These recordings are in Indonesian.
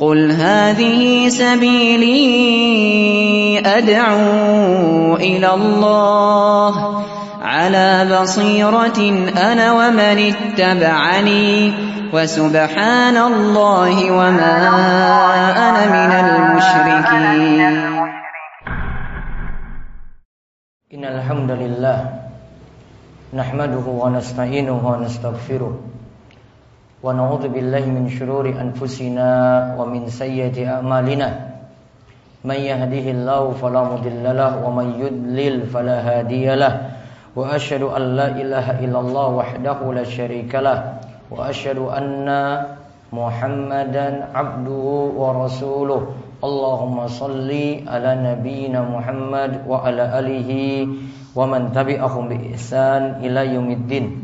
قل هذه سبيلي أدعو إلى الله على بصيرة أنا ومن اتبعني وسبحان الله وما أنا من المشركين إن الحمد لله نحمده ونستعينه ونستغفره ونعوذ بالله من شرور أنفسنا ومن سيئات أعمالنا من يهده الله فلا مضل له ومن يضلل فلا هادي له وأشهد أن لا إله إلا الله وحده لا شريك له وأشهد أن محمدا عبده ورسوله اللهم صل على نبينا محمد وعلى آله ومن تبعهم بإحسان إلى يوم الدين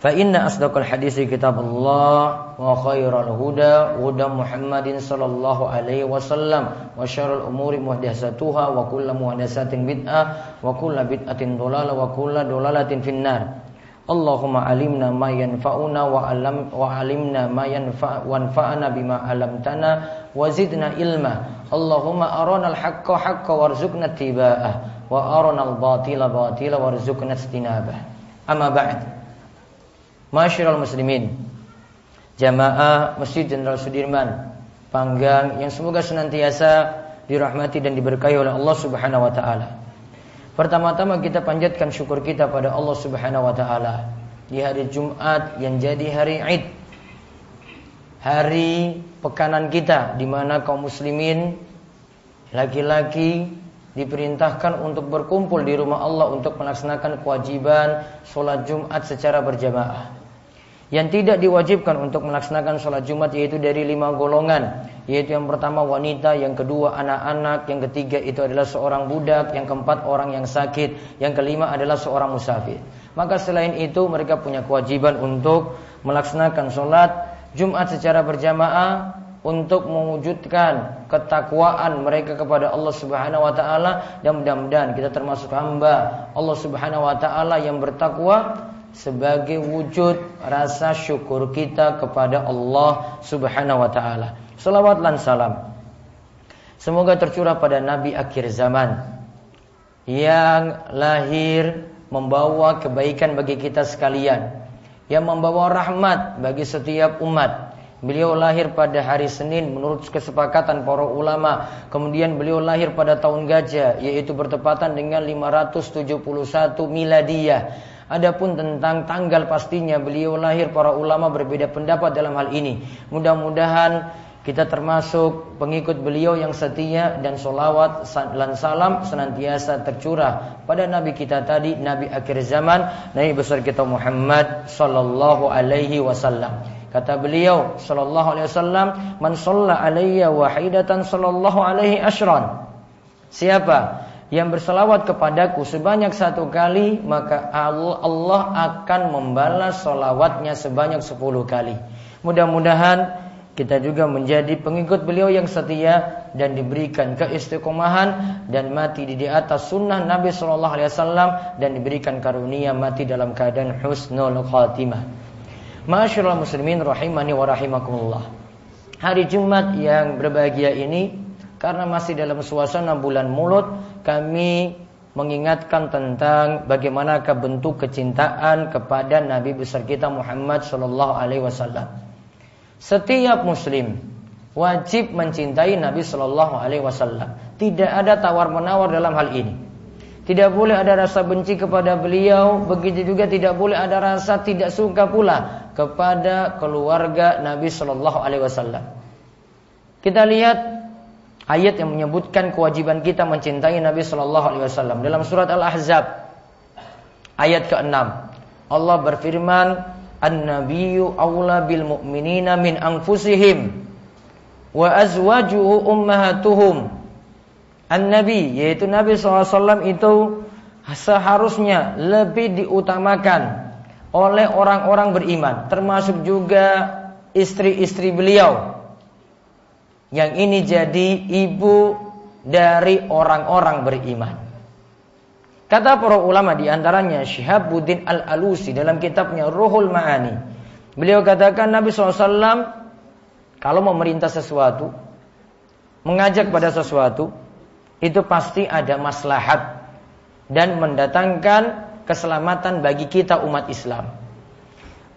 فإن أصدق الحديث كتاب الله وخير الهدى هدى محمد صلى الله عليه وسلم وشر الأمور محدثاتها وكل محدثات بدعة وكل بدعة ضلالة وكل ضلالة في النار اللهم علمنا ما ينفعنا وعلم وعلمنا ما ينفع وانفعنا بما علمتنا وزدنا علما اللهم أرانا الحق حقا وارزقنا اتباعه وأرانا الباطل باطلا وارزقنا اجتنابه أما بعد Masyiral muslimin Jamaah Masjid Jenderal Sudirman Panggang yang semoga senantiasa dirahmati dan diberkahi oleh Allah Subhanahu wa taala. Pertama-tama kita panjatkan syukur kita pada Allah Subhanahu wa taala di hari Jumat yang jadi hari Id. Hari pekanan kita di mana kaum muslimin laki-laki diperintahkan untuk berkumpul di rumah Allah untuk melaksanakan kewajiban sholat Jumat secara berjamaah. Yang tidak diwajibkan untuk melaksanakan sholat Jumat yaitu dari lima golongan. Yaitu yang pertama wanita, yang kedua anak-anak, yang ketiga itu adalah seorang budak, yang keempat orang yang sakit, yang kelima adalah seorang musafir. Maka selain itu mereka punya kewajiban untuk melaksanakan sholat Jumat secara berjamaah untuk mewujudkan ketakwaan mereka kepada Allah Subhanahu wa taala dan mudah-mudahan kita termasuk hamba Allah Subhanahu wa taala yang bertakwa sebagai wujud rasa syukur kita kepada Allah Subhanahu wa taala. Salawat dan salam semoga tercurah pada nabi akhir zaman yang lahir membawa kebaikan bagi kita sekalian, yang membawa rahmat bagi setiap umat. Beliau lahir pada hari Senin menurut kesepakatan para ulama. Kemudian beliau lahir pada tahun gajah yaitu bertepatan dengan 571 miladiyah. Adapun tentang tanggal pastinya beliau lahir para ulama berbeda pendapat dalam hal ini. Mudah-mudahan kita termasuk pengikut beliau yang setia dan solawat dan salam senantiasa tercurah pada Nabi kita tadi, Nabi akhir zaman, Nabi besar kita Muhammad Sallallahu Alaihi Wasallam. Kata beliau Sallallahu Alaihi Wasallam, Man salla alaiya wahidatan Sallallahu Alaihi Ashran. Siapa yang berselawat kepadaku sebanyak satu kali maka Allah akan membalas solawatnya sebanyak sepuluh kali. Mudah-mudahan kita juga menjadi pengikut beliau yang setia dan diberikan keistiqomahan dan mati di atas sunnah Nabi Shallallahu Alaihi Wasallam dan diberikan karunia mati dalam keadaan husnul khatimah. Masyaallah muslimin rahimani wa rahimakumullah. Hari Jumat yang berbahagia ini karena masih dalam suasana bulan mulut kami mengingatkan tentang bagaimanakah bentuk kecintaan kepada Nabi besar kita Muhammad Shallallahu Alaihi Wasallam. Setiap Muslim wajib mencintai Nabi Shallallahu Alaihi Wasallam. Tidak ada tawar menawar dalam hal ini. Tidak boleh ada rasa benci kepada beliau, begitu juga tidak boleh ada rasa tidak suka pula kepada keluarga Nabi Shallallahu Alaihi Wasallam. Kita lihat ayat yang menyebutkan kewajiban kita mencintai Nabi Shallallahu Alaihi Wasallam dalam surat Al-Ahzab ayat ke-6. Allah berfirman, "An-nabiyyu aula bil mu'minina min anfusihim wa azwajuhu ummahatuhum." An-nabi yaitu Nabi SAW itu seharusnya lebih diutamakan oleh orang-orang beriman, termasuk juga istri-istri beliau. Yang ini jadi ibu dari orang-orang beriman. Kata para ulama di antaranya Syihabuddin Al-Alusi dalam kitabnya Ruhul Ma'ani. Beliau katakan Nabi SAW kalau mau merintah sesuatu, mengajak pada sesuatu, itu pasti ada maslahat dan mendatangkan keselamatan bagi kita umat Islam.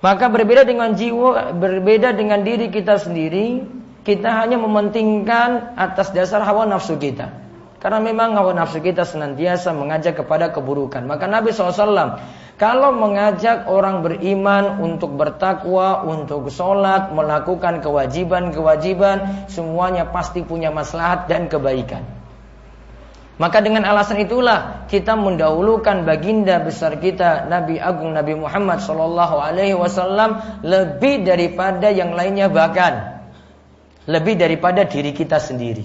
Maka berbeda dengan jiwa, berbeda dengan diri kita sendiri, kita hanya mementingkan atas dasar hawa nafsu kita. Karena memang hawa nafsu kita senantiasa mengajak kepada keburukan. Maka Nabi SAW kalau mengajak orang beriman untuk bertakwa, untuk sholat, melakukan kewajiban-kewajiban, semuanya pasti punya maslahat dan kebaikan. Maka dengan alasan itulah kita mendahulukan baginda besar kita Nabi Agung Nabi Muhammad Sallallahu Alaihi Wasallam lebih daripada yang lainnya bahkan lebih daripada diri kita sendiri.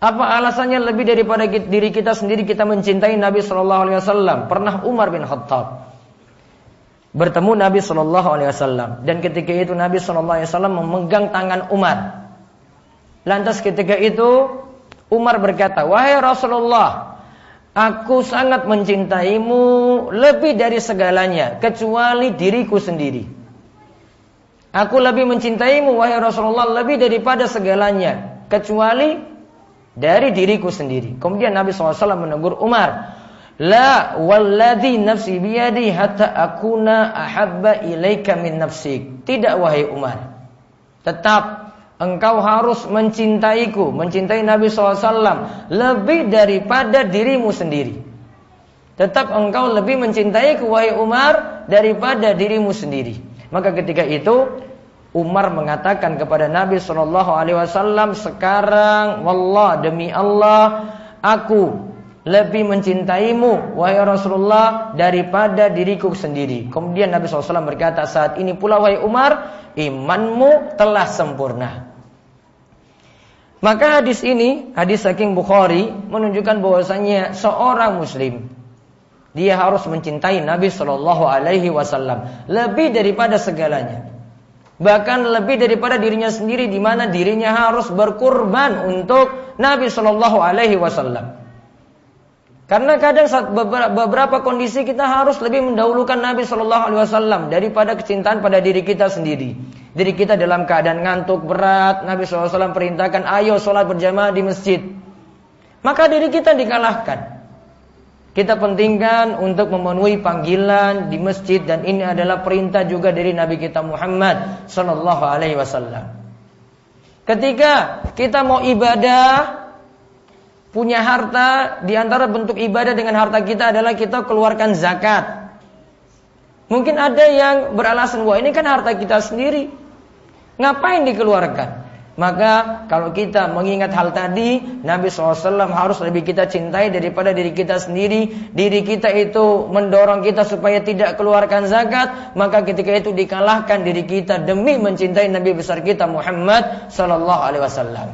Apa alasannya lebih daripada diri kita sendiri kita mencintai Nabi Shallallahu Alaihi Wasallam? Pernah Umar bin Khattab bertemu Nabi Shallallahu Alaihi Wasallam dan ketika itu Nabi Shallallahu Alaihi Wasallam memegang tangan Umar. Lantas ketika itu Umar berkata, wahai Rasulullah, aku sangat mencintaimu lebih dari segalanya kecuali diriku sendiri. Aku lebih mencintaimu wahai Rasulullah lebih daripada segalanya kecuali dari diriku sendiri. Kemudian Nabi SAW menegur Umar, La walladhi nafsi biyadi hatta akuna ahabba ilaika min nafsik. Tidak wahai Umar. Tetap engkau harus mencintaiku, mencintai Nabi SAW lebih daripada dirimu sendiri. Tetap engkau lebih mencintaiku wahai Umar daripada dirimu sendiri. Maka ketika itu Umar mengatakan kepada Nabi Shallallahu Alaihi Wasallam sekarang, wallah demi Allah, aku lebih mencintaimu, wahai Rasulullah, daripada diriku sendiri. Kemudian Nabi SAW berkata, saat ini pula wahai Umar, imanmu telah sempurna. Maka hadis ini, hadis saking Bukhari, menunjukkan bahwasanya seorang Muslim dia harus mencintai Nabi Shallallahu Alaihi Wasallam lebih daripada segalanya bahkan lebih daripada dirinya sendiri di mana dirinya harus berkurban untuk Nabi Shallallahu alaihi wasallam. Karena kadang saat beberapa kondisi kita harus lebih mendahulukan Nabi Shallallahu Alaihi Wasallam daripada kecintaan pada diri kita sendiri. Diri kita dalam keadaan ngantuk berat, Nabi SAW perintahkan, ayo sholat berjamaah di masjid. Maka diri kita dikalahkan. Kita pentingkan untuk memenuhi panggilan di masjid dan ini adalah perintah juga dari Nabi kita Muhammad sallallahu alaihi wasallam. Ketika kita mau ibadah punya harta di antara bentuk ibadah dengan harta kita adalah kita keluarkan zakat. Mungkin ada yang beralasan wah ini kan harta kita sendiri. Ngapain dikeluarkan? Maka kalau kita mengingat hal tadi, Nabi SAW harus lebih kita cintai daripada diri kita sendiri. Diri kita itu mendorong kita supaya tidak keluarkan zakat. Maka ketika itu dikalahkan diri kita demi mencintai Nabi besar kita Muhammad Sallallahu Alaihi Wasallam.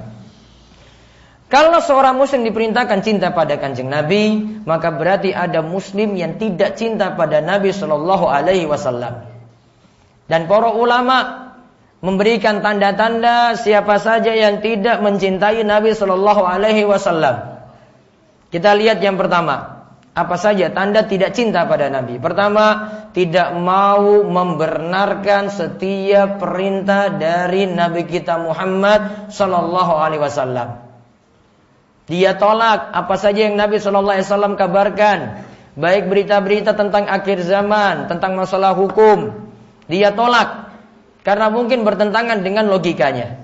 Kalau seorang muslim diperintahkan cinta pada kanjeng Nabi, maka berarti ada muslim yang tidak cinta pada Nabi Shallallahu Alaihi Wasallam. Dan para ulama memberikan tanda-tanda siapa saja yang tidak mencintai Nabi Shallallahu Alaihi Wasallam. Kita lihat yang pertama, apa saja tanda tidak cinta pada Nabi. Pertama, tidak mau membenarkan setiap perintah dari Nabi kita Muhammad Shallallahu Alaihi Wasallam. Dia tolak apa saja yang Nabi Shallallahu Alaihi Wasallam kabarkan, baik berita-berita tentang akhir zaman, tentang masalah hukum. Dia tolak karena mungkin bertentangan dengan logikanya.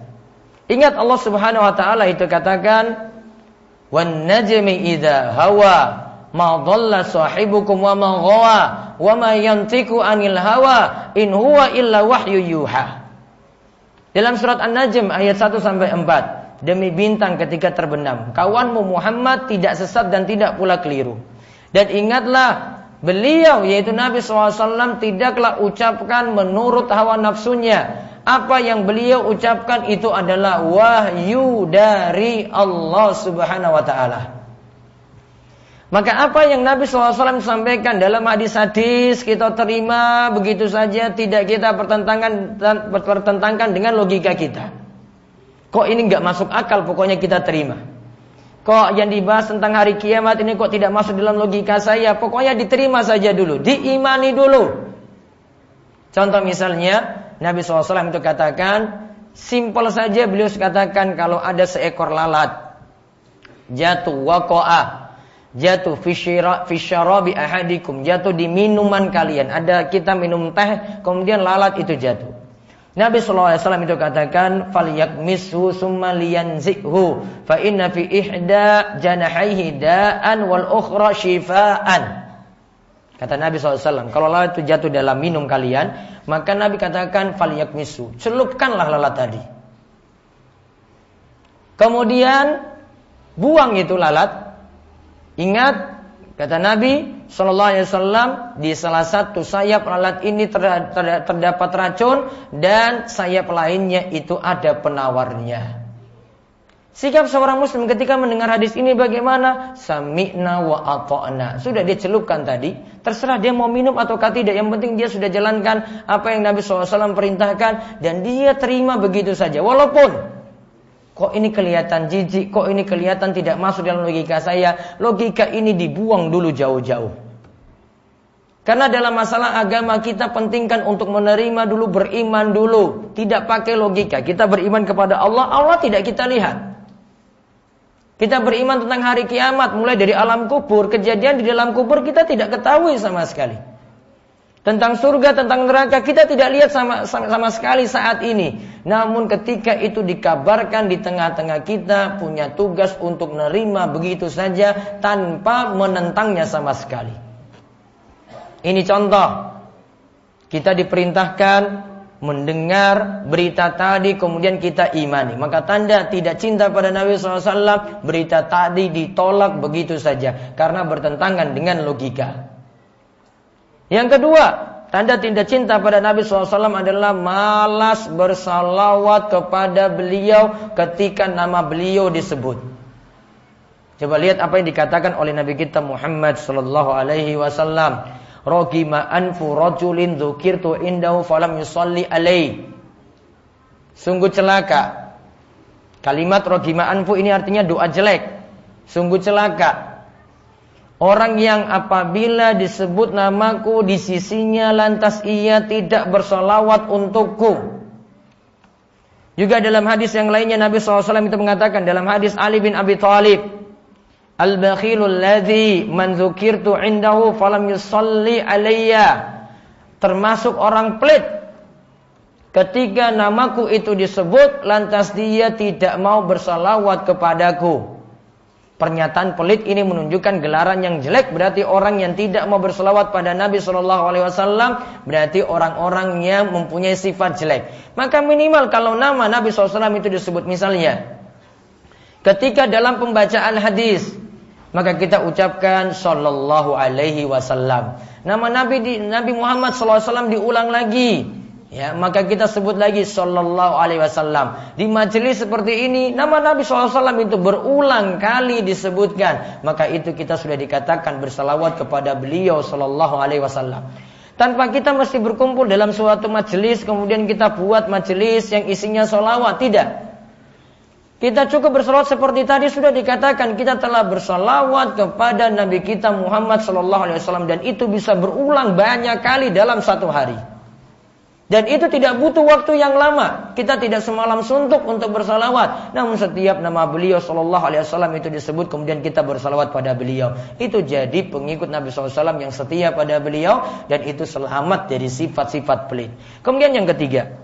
Ingat Allah Subhanahu wa taala itu katakan wan najmi idza hawa ma dhalla sahibukum wa ma ghawa wa ma yantiku anil hawa in huwa illa wahyu yuha. Dalam surat An-Najm ayat 1 sampai 4, demi bintang ketika terbenam, kawanmu Muhammad tidak sesat dan tidak pula keliru. Dan ingatlah beliau yaitu Nabi SAW tidaklah ucapkan menurut hawa nafsunya. Apa yang beliau ucapkan itu adalah wahyu dari Allah Subhanahu wa taala. Maka apa yang Nabi SAW sampaikan dalam hadis-hadis kita terima begitu saja tidak kita pertentangkan pertentangkan dengan logika kita. Kok ini nggak masuk akal pokoknya kita terima. Kok yang dibahas tentang hari kiamat ini kok tidak masuk dalam logika saya? Pokoknya diterima saja dulu, diimani dulu. Contoh misalnya Nabi SAW itu katakan Simpel saja beliau katakan kalau ada seekor lalat jatuh wakoah jatuh fisyarabi ahadikum jatuh di minuman kalian ada kita minum teh kemudian lalat itu jatuh Nabi SAW itu katakan falyakmisu summa liyanzikhu fa inna fi ihda janahaihi da'an wal ukhra shifaan Kata Nabi SAW, kalau lalat itu jatuh dalam minum kalian, maka Nabi katakan falyakmisu, celupkanlah lalat tadi. Kemudian buang itu lalat, Ingat kata Nabi Shallallahu Alaihi Wasallam di salah satu sayap lalat ini terdapat racun dan sayap lainnya itu ada penawarnya. Sikap seorang muslim ketika mendengar hadis ini bagaimana? Sami'na wa ata'na. Sudah dia celupkan tadi. Terserah dia mau minum atau tidak. Yang penting dia sudah jalankan apa yang Nabi SAW perintahkan. Dan dia terima begitu saja. Walaupun Kok ini kelihatan jijik, kok ini kelihatan tidak masuk dalam logika saya. Logika ini dibuang dulu jauh-jauh. Karena dalam masalah agama kita pentingkan untuk menerima dulu, beriman dulu. Tidak pakai logika. Kita beriman kepada Allah, Allah tidak kita lihat. Kita beriman tentang hari kiamat, mulai dari alam kubur, kejadian di dalam kubur kita tidak ketahui sama sekali. Tentang surga, tentang neraka kita tidak lihat sama, sama, sama sekali saat ini. Namun ketika itu dikabarkan di tengah-tengah kita punya tugas untuk menerima begitu saja tanpa menentangnya sama sekali. Ini contoh. Kita diperintahkan mendengar berita tadi kemudian kita imani. Maka tanda tidak cinta pada Nabi SAW berita tadi ditolak begitu saja karena bertentangan dengan logika. Yang kedua, tanda tidak cinta pada Nabi SAW adalah malas bersalawat kepada beliau ketika nama beliau disebut. Coba lihat apa yang dikatakan oleh Nabi kita Muhammad sallallahu alaihi wasallam. Rogima anfu rajulin dzukirtu indahu falam yusalli alaihi. Sungguh celaka. Kalimat rogima anfu ini artinya doa jelek. Sungguh celaka Orang yang apabila disebut namaku di sisinya lantas ia tidak bersolawat untukku. Juga dalam hadis yang lainnya Nabi SAW itu mengatakan dalam hadis Ali bin Abi Thalib. Al-bakhilul ladzi man dzukirtu indahu falam yusalli alayya. Termasuk orang pelit. Ketika namaku itu disebut lantas dia tidak mau bersalawat kepadaku. Pernyataan pelit ini menunjukkan gelaran yang jelek berarti orang yang tidak mau berselawat pada Nabi Shallallahu Alaihi Wasallam berarti orang-orang yang mempunyai sifat jelek. Maka minimal kalau nama Nabi SAW itu disebut misalnya ketika dalam pembacaan hadis maka kita ucapkan Shallallahu Alaihi Wasallam. Nama Nabi Nabi Muhammad SAW diulang lagi Ya, maka kita sebut lagi sallallahu alaihi wasallam. Di majelis seperti ini nama Nabi SAW itu berulang kali disebutkan, maka itu kita sudah dikatakan bersalawat kepada beliau sallallahu alaihi wasallam. Tanpa kita mesti berkumpul dalam suatu majelis kemudian kita buat majelis yang isinya solawat, tidak. Kita cukup bersalawat seperti tadi sudah dikatakan kita telah bersalawat kepada Nabi kita Muhammad Sallallahu Alaihi Wasallam dan itu bisa berulang banyak kali dalam satu hari. Dan itu tidak butuh waktu yang lama. Kita tidak semalam suntuk untuk bersalawat. Namun setiap nama beliau Shallallahu Alaihi Wasallam itu disebut, kemudian kita bersalawat pada beliau. Itu jadi pengikut Nabi SAW yang setia pada beliau dan itu selamat dari sifat-sifat pelit. Kemudian yang ketiga,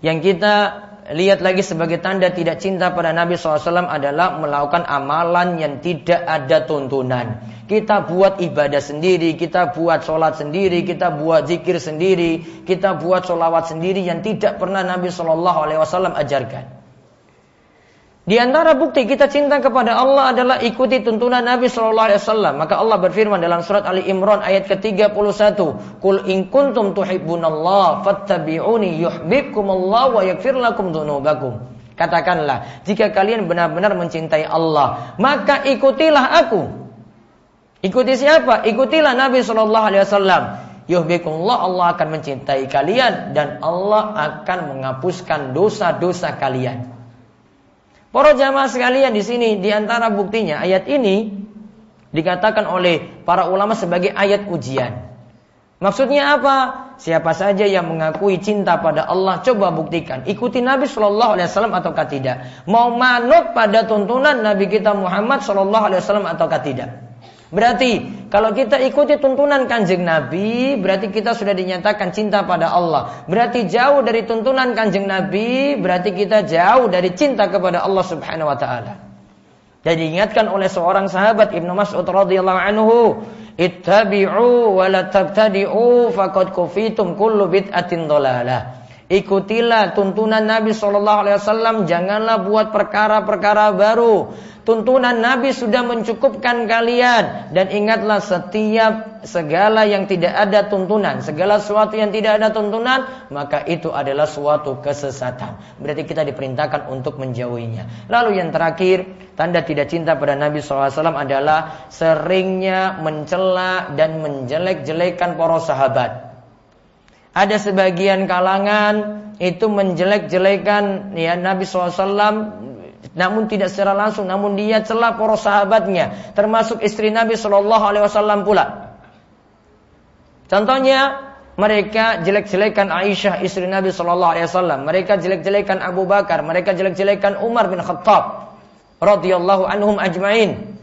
yang kita lihat lagi sebagai tanda tidak cinta pada Nabi SAW adalah melakukan amalan yang tidak ada tuntunan. Kita buat ibadah sendiri, kita buat sholat sendiri, kita buat zikir sendiri, kita buat sholawat sendiri yang tidak pernah Nabi SAW ajarkan. Di antara bukti kita cinta kepada Allah adalah ikuti tuntunan Nabi Shallallahu Alaihi Wasallam. Maka Allah berfirman dalam surat Ali Imran ayat ke-31, "Kul in kuntum tuhibbunallah fattabi'uni yuhibbukumullah wa yaghfir lakum dzunubakum." Katakanlah, jika kalian benar-benar mencintai Allah, maka ikutilah aku. Ikuti siapa? Ikutilah Nabi Shallallahu Alaihi Wasallam. Yuhibbukumullah Allah akan mencintai kalian dan Allah akan menghapuskan dosa-dosa kalian. Para jamaah sekalian di sini di antara buktinya ayat ini dikatakan oleh para ulama sebagai ayat ujian. Maksudnya apa? Siapa saja yang mengakui cinta pada Allah, coba buktikan. Ikuti Nabi Shallallahu Alaihi Wasallam ataukah tidak? Mau manut pada tuntunan Nabi kita Muhammad Shallallahu Alaihi Wasallam ataukah tidak? Berarti kalau kita ikuti tuntunan kanjeng Nabi, berarti kita sudah dinyatakan cinta pada Allah. Berarti jauh dari tuntunan kanjeng Nabi, berarti kita jauh dari cinta kepada Allah Subhanahu wa taala. Dan diingatkan oleh seorang sahabat Ibnu Mas'ud radhiyallahu anhu, "Ittabi'u wa la tabtadi'u faqad kufitum kullu bid'atin dhalalah." Ikutilah tuntunan Nabi Shallallahu Alaihi Wasallam. Janganlah buat perkara-perkara baru. Tuntunan Nabi sudah mencukupkan kalian dan ingatlah setiap segala yang tidak ada tuntunan, segala sesuatu yang tidak ada tuntunan, maka itu adalah suatu kesesatan. Berarti kita diperintahkan untuk menjauhinya. Lalu yang terakhir, tanda tidak cinta pada Nabi SAW adalah seringnya mencela dan menjelek-jelekan para sahabat. Ada sebagian kalangan itu menjelek-jelekan ya Nabi SAW namun tidak secara langsung namun dia celah para sahabatnya termasuk istri Nabi Shallallahu alaihi wasallam pula. Contohnya mereka jelek-jelekan Aisyah istri Nabi Shallallahu alaihi wasallam, mereka jelek-jelekan Abu Bakar, mereka jelek-jelekan Umar bin Khattab radhiyallahu anhum ajmain.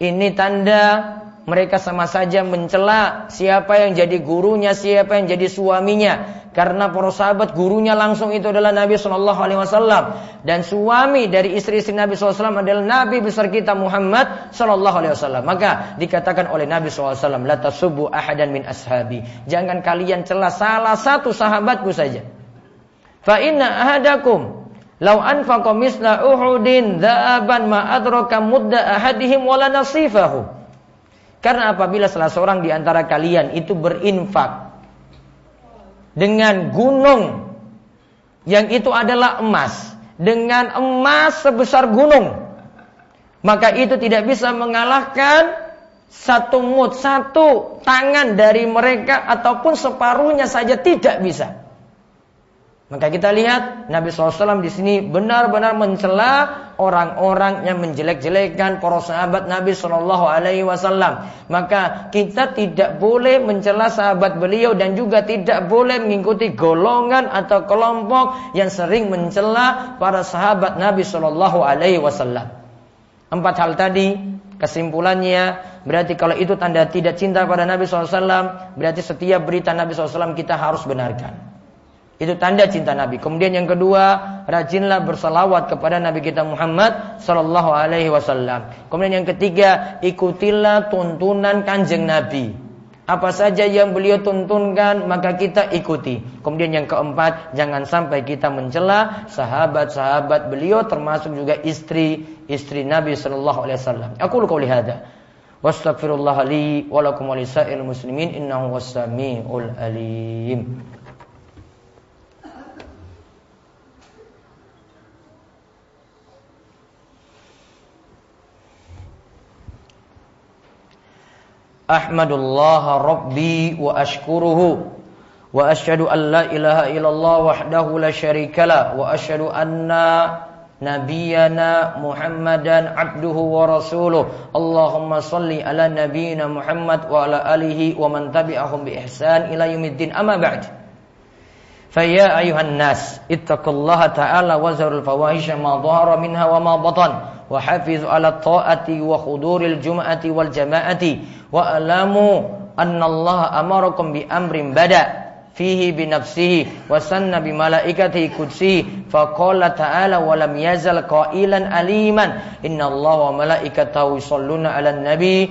Ini tanda mereka sama saja mencela siapa yang jadi gurunya, siapa yang jadi suaminya. Karena para sahabat gurunya langsung itu adalah Nabi Shallallahu Alaihi Wasallam dan suami dari istri-istri Nabi SAW adalah Nabi besar kita Muhammad Shallallahu Alaihi Wasallam. Maka dikatakan oleh Nabi SAW, la tasubu ahadan min ashabi. Jangan kalian celah salah satu sahabatku saja. Fa inna ahadakum Lau anfaqa misla Uhudin dhahaban ma adraka mudda ahadihim wala nasifahu. Karena apabila salah seorang di antara kalian itu berinfak dengan gunung yang itu adalah emas, dengan emas sebesar gunung, maka itu tidak bisa mengalahkan satu mut, satu tangan dari mereka ataupun separuhnya saja tidak bisa. Maka kita lihat Nabi SAW di sini benar-benar mencela orang-orang yang menjelek-jelekan para sahabat Nabi Shallallahu Alaihi Wasallam. Maka kita tidak boleh mencela sahabat beliau dan juga tidak boleh mengikuti golongan atau kelompok yang sering mencela para sahabat Nabi Shallallahu Alaihi Wasallam. Empat hal tadi kesimpulannya berarti kalau itu tanda tidak cinta pada Nabi SAW berarti setiap berita Nabi SAW kita harus benarkan. Itu tanda cinta Nabi. Kemudian yang kedua, rajinlah bersalawat kepada Nabi kita Muhammad Sallallahu Alaihi Wasallam. Kemudian yang ketiga, ikutilah tuntunan kanjeng Nabi. Apa saja yang beliau tuntunkan maka kita ikuti. Kemudian yang keempat, jangan sampai kita mencela sahabat-sahabat beliau termasuk juga istri-istri Nabi sallallahu alaihi wasallam. Aku qauli hadza. Wastaghfirullah li wa lakum wa muslimin innahu was-sami'ul alim. Ahmadullah Rabbi wa ashkuruhu wa ashhadu an la ilaha illallah wahdahu la syarikalah wa ashhadu anna nabiyyana Muhammadan abduhu wa rasuluh Allahumma salli ala nabiyyina Muhammad wa ala alihi wa man tabi'ahum bi ihsan ila فيا أيها الناس اتقوا الله تعالى وزروا الفواحش ما ظهر منها وما بطن وحافظوا على الطاعة وحضور الجمعة والجماعة وألاموا أن الله أمركم بأمر بدأ فيه بنفسه وسن بملائكته قدسه فقال تعالى ولم يزل قائلا أليما إن الله وملائكته يصلون على النبي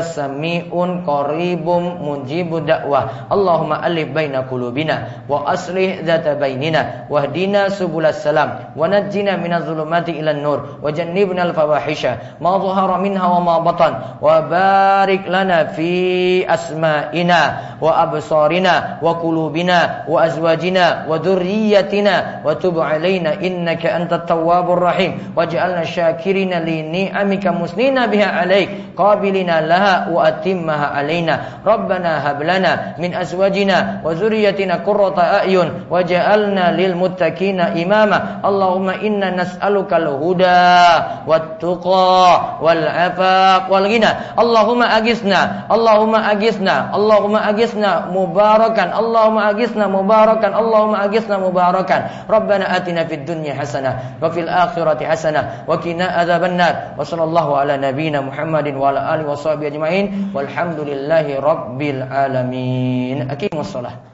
innaka sami'un qaribum mujibud da'wah. Allahumma alif baina qulubina wa aslih dzata bainina. Wahdina subulas salam. Wa najjina minadh dhulumati ilan nur. Wa jannibna al fawahisha ma dhahara minha wa ma batan. Wa barik lana fi asma'ina wa absarina wa qulubina wa azwajina wa dhurriyyatina. Wa tub alaina innaka antat tawwabur rahim. Waj'alna syakirina li ni'amika musnina biha alaik qabilina laha wa atimmaha alaina rabbana hab lana min azwajina wa zurriyyatina qurrata a'yun waj'alna lil muttaqina imama Allahumma inna nas'aluka al huda wat tuqa wal afaq wal ghina Allahumma agisna Allahumma agisna Allahumma agisna mubarakan Allahumma agisna mubarakan Allahumma agisna mubarakan Rabbana atina fid dunya hasanah wa fil akhirati hasanah wa qina adzabannar wa sallallahu ala nabiyyina Muhammadin wa ala alihi wa sahbihi ajma'in walhamdulillahi rabbil alamin. Aqimus shalah